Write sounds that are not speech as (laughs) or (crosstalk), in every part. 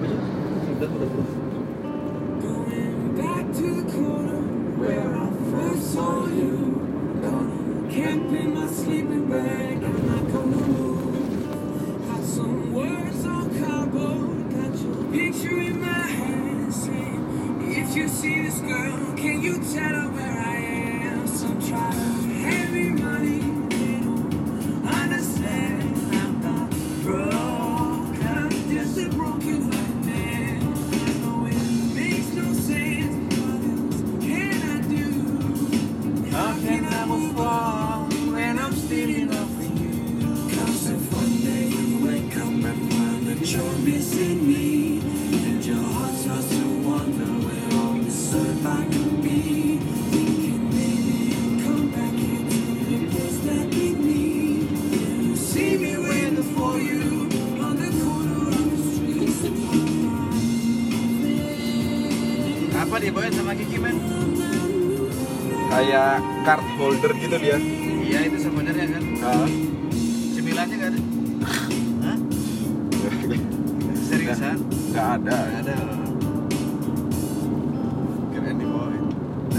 udah. Back to the corner where I first saw you. Can't pay my sleeping bag. I'm not gonna move. Got some words on cardboard. Got your picture in my hand. Saying, if you see this girl, can you tell her where I am? Some try to hand me dibawain sama Kiki men? Kayak card holder gitu dia. Iya itu sebenarnya kan. Ah. Cemilannya nggak ada? Hah? (laughs) Seriusan? Nggak ada. Nggak ada. Keren dibawain.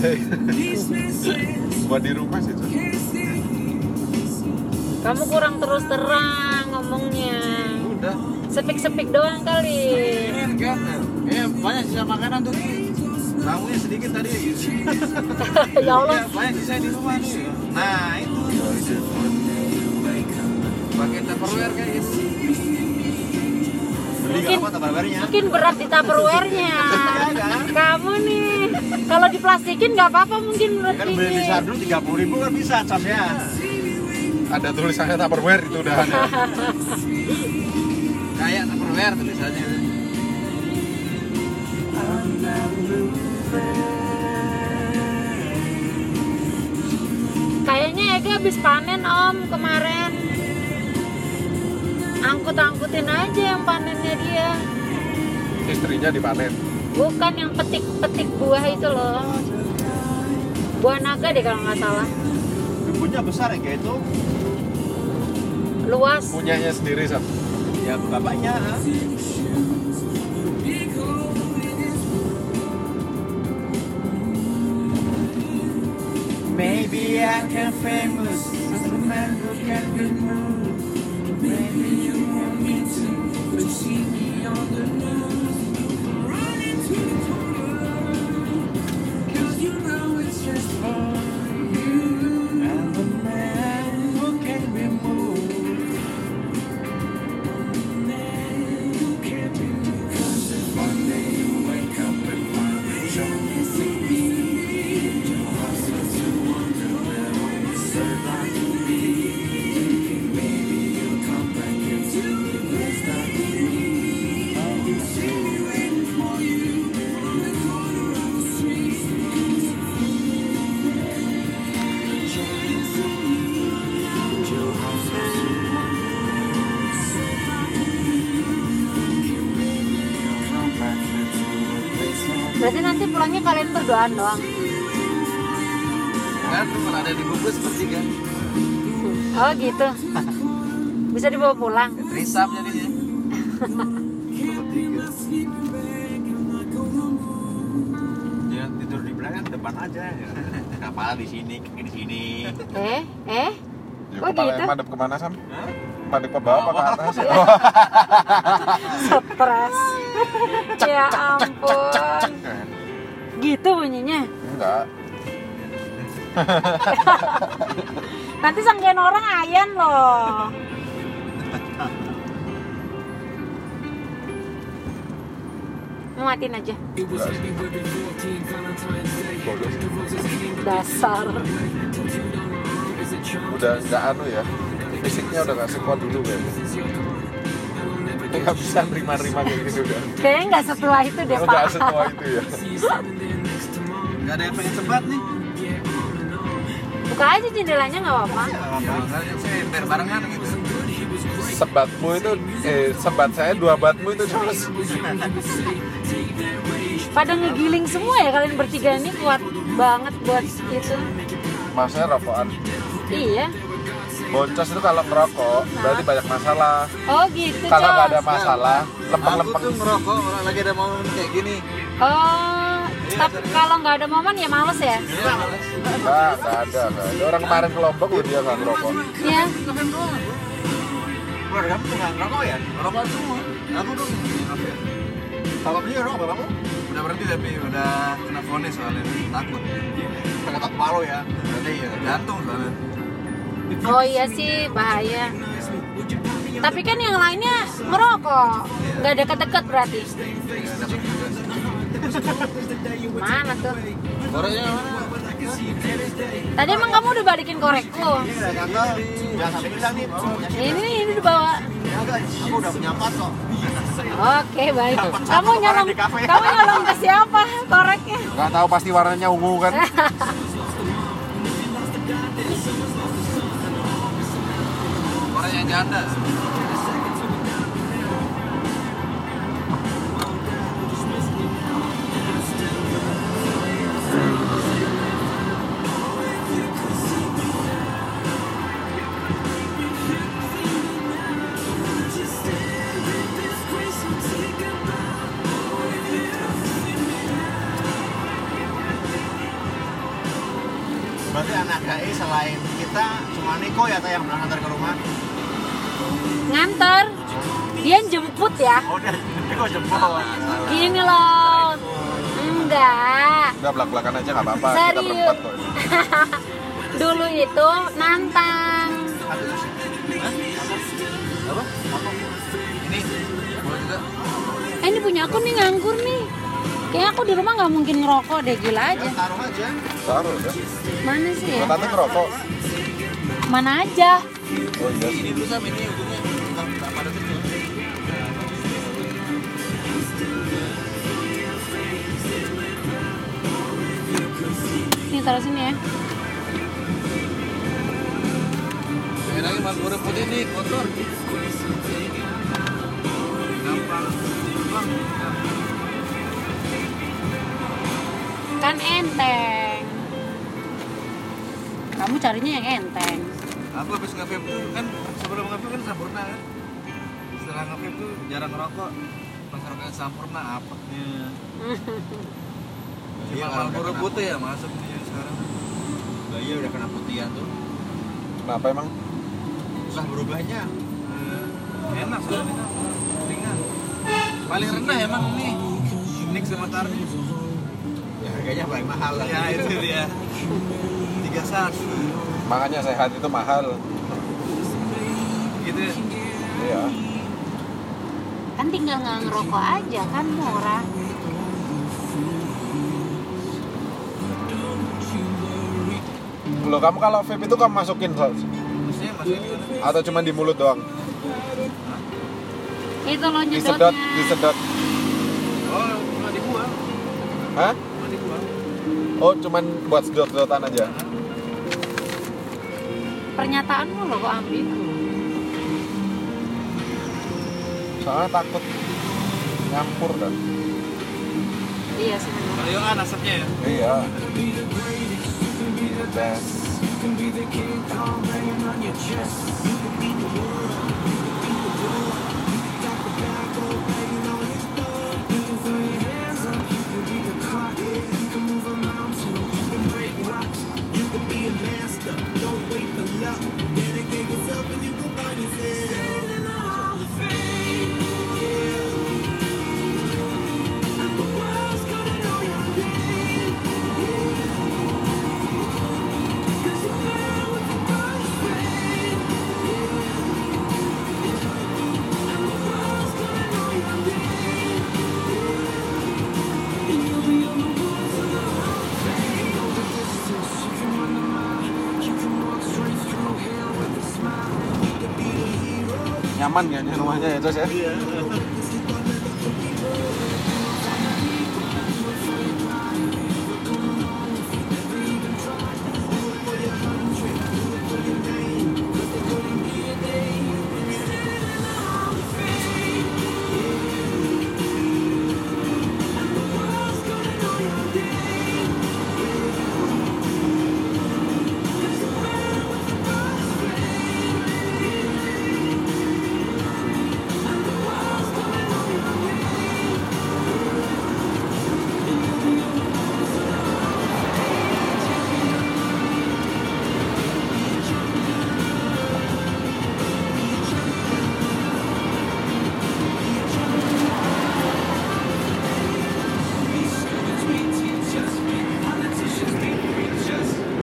(laughs) Buat di rumah sih. Here. Kamu kurang terus terang ngomongnya. Udah. Sepik-sepik doang kali. Enggak. Eh banyak sisa makanan tuh. Tamunya sedikit tadi. (laughs) ya Allah. Iya, banyak sisa di rumah nih. Nah itu. Pakai tupperware kayak gitu. Nggak Mungkin-? Mungkin berat di tupperware-nya. (laughs) Kamu nih, kalau diplastikin nggak apa-apa mungkin menurut Kan beli di ini. Sadru 30 ribu kan bisa casnya. Ada tulisannya Tupperware itu udah ada. Kayak tupperware tulisannya. (laughs) Kayaknya Ega habis panen om kemarin. Angkut-angkutin aja yang panennya dia. Istrinya dipanen. Bukan yang petik-petik buah itu loh. Buah naga deh kalau nggak salah. Kebunnya besar ya kayak itu. Luas. Punyanya sendiri Sam. Ya bapaknya. Maybe I can famous a man who can be moved. Maybe you want me to, but see me on the news. Pulangnya kalian berdoaan doang. Kan tuh kalau ada dibungkus bertiga. Oh gitu. Bisa dibawa pulang. Trisam jadinya. Ya tidur di belakang depan aja. Kepala di sini, kaki di sini. Eh, eh, Ya, Oh, kepala gitu? madep ke mana Sam? Hah? Madep ke bawah apa ke atas? Oh, (laughs) stres. ya ampun. Gitu bunyinya. enggak. (laughs) Nanti sanggain orang ayan loh. Mau matiin aja. Dasar. Udah enggak anu ya. Fisiknya udah gak sekuat dulu Nggak bisa nerima-nerima kayak gitu udah. Kayaknya nggak setelah itu deh Enggak Pak. setua itu ya. Gak ada yang pengen sebat nih. Buka aja jendelanya nggak apa-apa. Ya, apa-apa. Saya ember barengan gitu. Sebatmu itu, eh sebat saya dua batmu itu terus. Pada ngegiling semua ya kalian bertiga ini kuat banget buat itu. Maksudnya rokokan. Iya. Boncos itu kalau ngerokok berarti banyak masalah Oh gitu, kalau nggak ada masalah Aku lempeng-lempeng tuh ngerokok orang lagi ada momen kayak gini. Oh, tapi kalau nggak ada momen ya males ya? Iya, males. Enggak, enggak ada, enggak ada. Orang kemarin ke Lombok loh dia nggak ngerokok. Iya. Keluarga kamu nggak ngerokok ya? Ngerokok semua. Aku dong. Apa ya? Bapak punya ngerokok bapakmu? Udah berhenti tapi udah kena vonis soalnya takut. Pakai tak palu ya. Berarti ya jantung soalnya. Oh iya sih bahaya. Tapi kan yang lainnya ngerokok, nggak deket-deket berarti. Mana tuh? Koreknya mana? Tadi emang kamu udah balikin korekku? Ini. Ini dibawa. Aku udah punya empat kok. Oke baik. Kamu nyolong, kamu nyolong ke siapa koreknya? Nggak tahu pasti warnanya ungu kan. (laughs) Korek yang janda. Berarti anak GI selain kita cuma Niko ya yang antar ke rumah. Nganter. Dia jemput ya. Oh, dia jempol. Gini loh. Enggak. Udah belak-belakan aja nggak apa-apa. Kita Serius. berempat kok. (laughs) Dulu itu nantang. Apa? Ini juga. Eh ini punya aku nih nganggur nih. Kayaknya aku di rumah nggak mungkin ngerokok deh gila aja. Taruh aja. Taruh udah. Mana sih ya? Tante ngerokok? Mana aja? Oh iya. Ini dulu sam ini ujungnya. Taruh sini ya. Mas goreng putih nih kotor. Gampang. Kan enteng. Kamu carinya yang enteng. Aku habis nge-vape tuh kan sebelum nge-vape kan sempurna kan. Setelah nge-vape tuh jarang ngerokok. Pas rokoknya sempurna. Iya, (laughs) kalau goreng putih ya masuk sekarang. Nah, iya udah kena putihan tuh. Kenapa emang? Susah berubahnya. Enak soalnya ringan. Paling rendah emang nih. Nick sama Tarni. Ya harganya paling mahal lah. Ya itu dia. Tiga satu. Makanya sehat itu mahal. Gitu ya. Iya. Kan tinggal nggak ngerokok aja kan murah. Loh kamu kalau vape itu kamu masukin gimana? atau cuma di mulut doang? Itu loh Disedot, nyedotnya. disedot. Oh, nggak dibuang. Hah? Nggak dibuang. Oh, cuman buat sedot-sedotan aja. Pernyataanmu loh kok ambil. Soalnya takut nyampur kan. Iya sih. Kalau yang kan asapnya ya. Iya. best. You can be the king, calm on your chest. You can beat the world. Nyaman ya rumahnya ya terus ya?